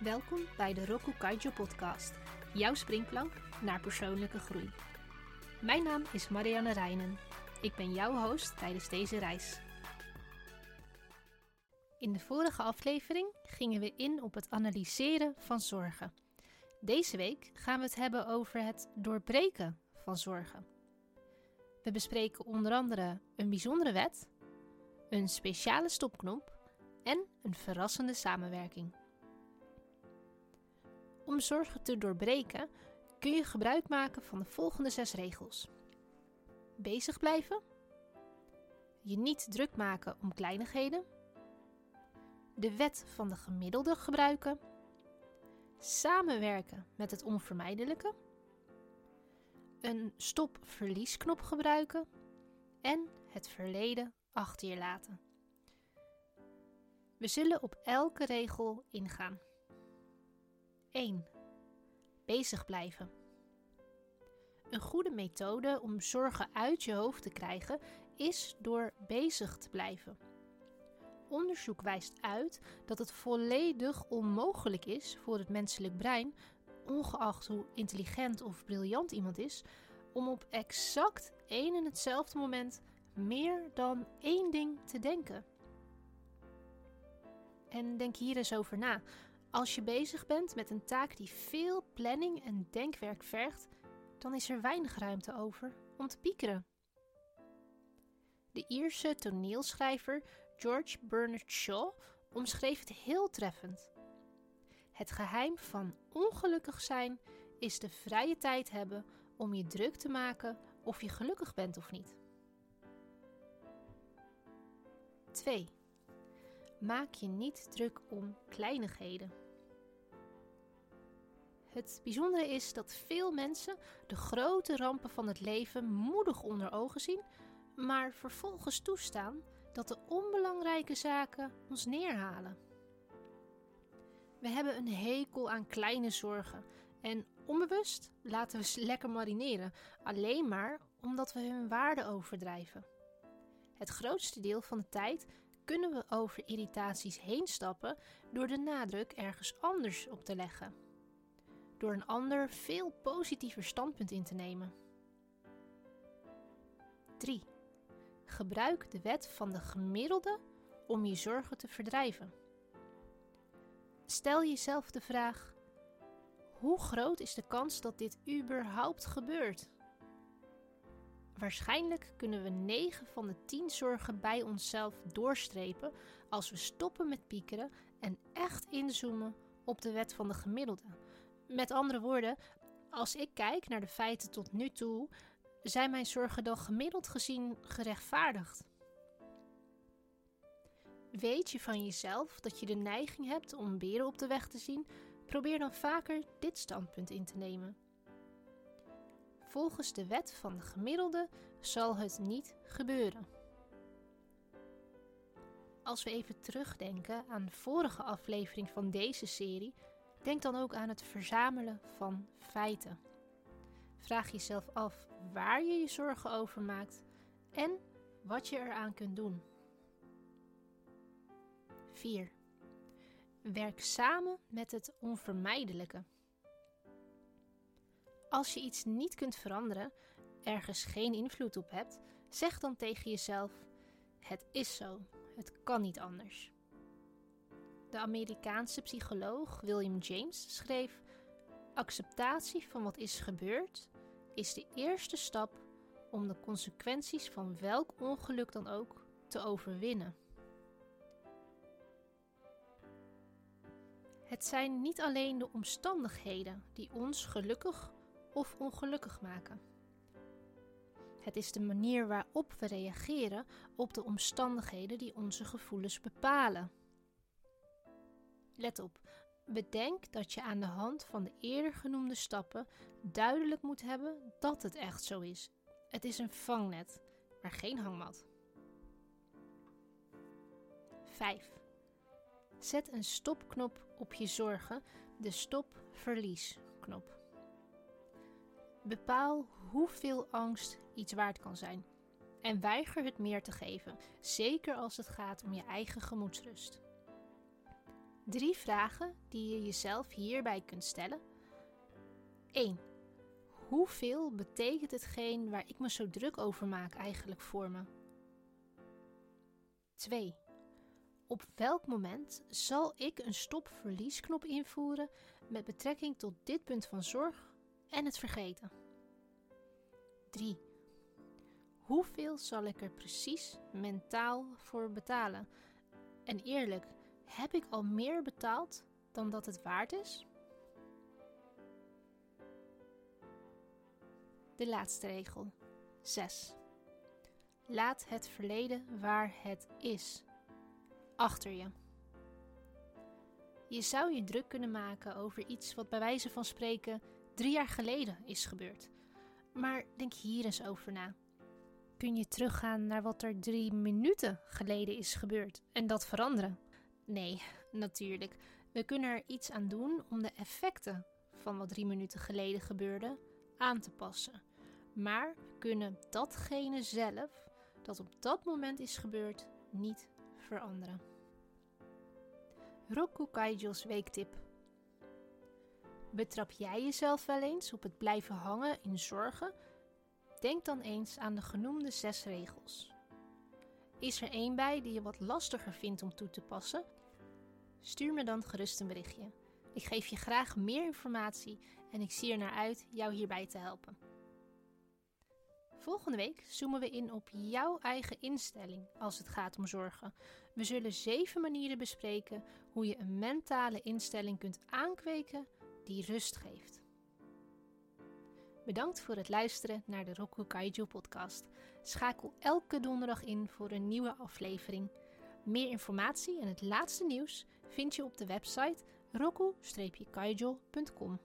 Welkom bij de Roku Kaijo podcast, jouw springplank naar persoonlijke groei. Mijn naam is Marianne Reinen. Ik ben jouw host tijdens deze reis. In de vorige aflevering gingen we in op het analyseren van zorgen. Deze week gaan we het hebben over het doorbreken van zorgen. We bespreken onder andere een bijzondere wet, een speciale stopknop en een verrassende samenwerking. Zorgen te doorbreken kun je gebruik maken van de volgende zes regels. Bezig blijven. Je niet druk maken om kleinigheden. De wet van de gemiddelde gebruiken. Samenwerken met het onvermijdelijke. Een stop-verliesknop gebruiken. En het verleden achter je laten. We zullen op elke regel ingaan. 1. Bezig blijven. Een goede methode om zorgen uit je hoofd te krijgen is door bezig te blijven. Onderzoek wijst uit dat het volledig onmogelijk is voor het menselijk brein, ongeacht hoe intelligent of briljant iemand is, om op exact één en hetzelfde moment meer dan één ding te denken. En denk hier eens over na. Als je bezig bent met een taak die veel planning en denkwerk vergt, dan is er weinig ruimte over om te piekeren. De Ierse toneelschrijver George Bernard Shaw omschreef het heel treffend. Het geheim van ongelukkig zijn is de vrije tijd hebben om je druk te maken of je gelukkig bent of niet. 2. Maak je niet druk om kleinigheden. Het bijzondere is dat veel mensen de grote rampen van het leven moedig onder ogen zien, maar vervolgens toestaan dat de onbelangrijke zaken ons neerhalen. We hebben een hekel aan kleine zorgen en onbewust laten we ze lekker marineren, alleen maar omdat we hun waarde overdrijven. Het grootste deel van de tijd kunnen we over irritaties heen stappen door de nadruk ergens anders op te leggen. Door een ander veel positiever standpunt in te nemen. 3. Gebruik de wet van de gemiddelde om je zorgen te verdrijven. Stel jezelf de vraag: hoe groot is de kans dat dit überhaupt gebeurt? Waarschijnlijk kunnen we 9 van de 10 zorgen bij onszelf doorstrepen als we stoppen met piekeren en echt inzoomen op de wet van de gemiddelde. Met andere woorden, als ik kijk naar de feiten tot nu toe, zijn mijn zorgen dan gemiddeld gezien gerechtvaardigd. Weet je van jezelf dat je de neiging hebt om beren op de weg te zien? Probeer dan vaker dit standpunt in te nemen. Volgens de wet van de gemiddelde zal het niet gebeuren. Als we even terugdenken aan de vorige aflevering van deze serie, denk dan ook aan het verzamelen van feiten. Vraag jezelf af waar je je zorgen over maakt en wat je eraan kunt doen. 4. Werk samen met het onvermijdelijke. Als je iets niet kunt veranderen, ergens geen invloed op hebt, zeg dan tegen jezelf: Het is zo, het kan niet anders. De Amerikaanse psycholoog William James schreef: Acceptatie van wat is gebeurd is de eerste stap om de consequenties van welk ongeluk dan ook te overwinnen. Het zijn niet alleen de omstandigheden die ons gelukkig of ongelukkig maken. Het is de manier waarop we reageren op de omstandigheden die onze gevoelens bepalen. Let op, bedenk dat je aan de hand van de eerder genoemde stappen duidelijk moet hebben dat het echt zo is. Het is een vangnet, maar geen hangmat. 5. Zet een stopknop op je zorgen, de stop-verlies-knop. Bepaal hoeveel angst iets waard kan zijn. En weiger het meer te geven, zeker als het gaat om je eigen gemoedsrust. Drie vragen die je jezelf hierbij kunt stellen. 1. Hoeveel betekent hetgeen waar ik me zo druk over maak eigenlijk voor me? 2. Op welk moment zal ik een stop-verliesknop invoeren met betrekking tot dit punt van zorg en het vergeten? 3. Hoeveel zal ik er precies mentaal voor betalen? En eerlijk, heb ik al meer betaald dan dat het waard is? De laatste regel. 6. Laat het verleden waar het is. Achter je. Je zou je druk kunnen maken over iets wat bij wijze van spreken drie jaar geleden is gebeurd. Maar denk hier eens over na. Kun je teruggaan naar wat er drie minuten geleden is gebeurd en dat veranderen? Nee, natuurlijk. We kunnen er iets aan doen om de effecten van wat drie minuten geleden gebeurde aan te passen. Maar we kunnen datgene zelf dat op dat moment is gebeurd niet veranderen. Roku Kaijo's weektip. Betrap jij jezelf wel eens op het blijven hangen in zorgen? Denk dan eens aan de genoemde zes regels. Is er één bij die je wat lastiger vindt om toe te passen? Stuur me dan gerust een berichtje. Ik geef je graag meer informatie en ik zie er naar uit jou hierbij te helpen. Volgende week zoomen we in op jouw eigen instelling als het gaat om zorgen. We zullen zeven manieren bespreken hoe je een mentale instelling kunt aankweken die rust geeft. Bedankt voor het luisteren naar de Roku Kaiju podcast. Schakel elke donderdag in voor een nieuwe aflevering. Meer informatie en het laatste nieuws vind je op de website roku-kaijo.com.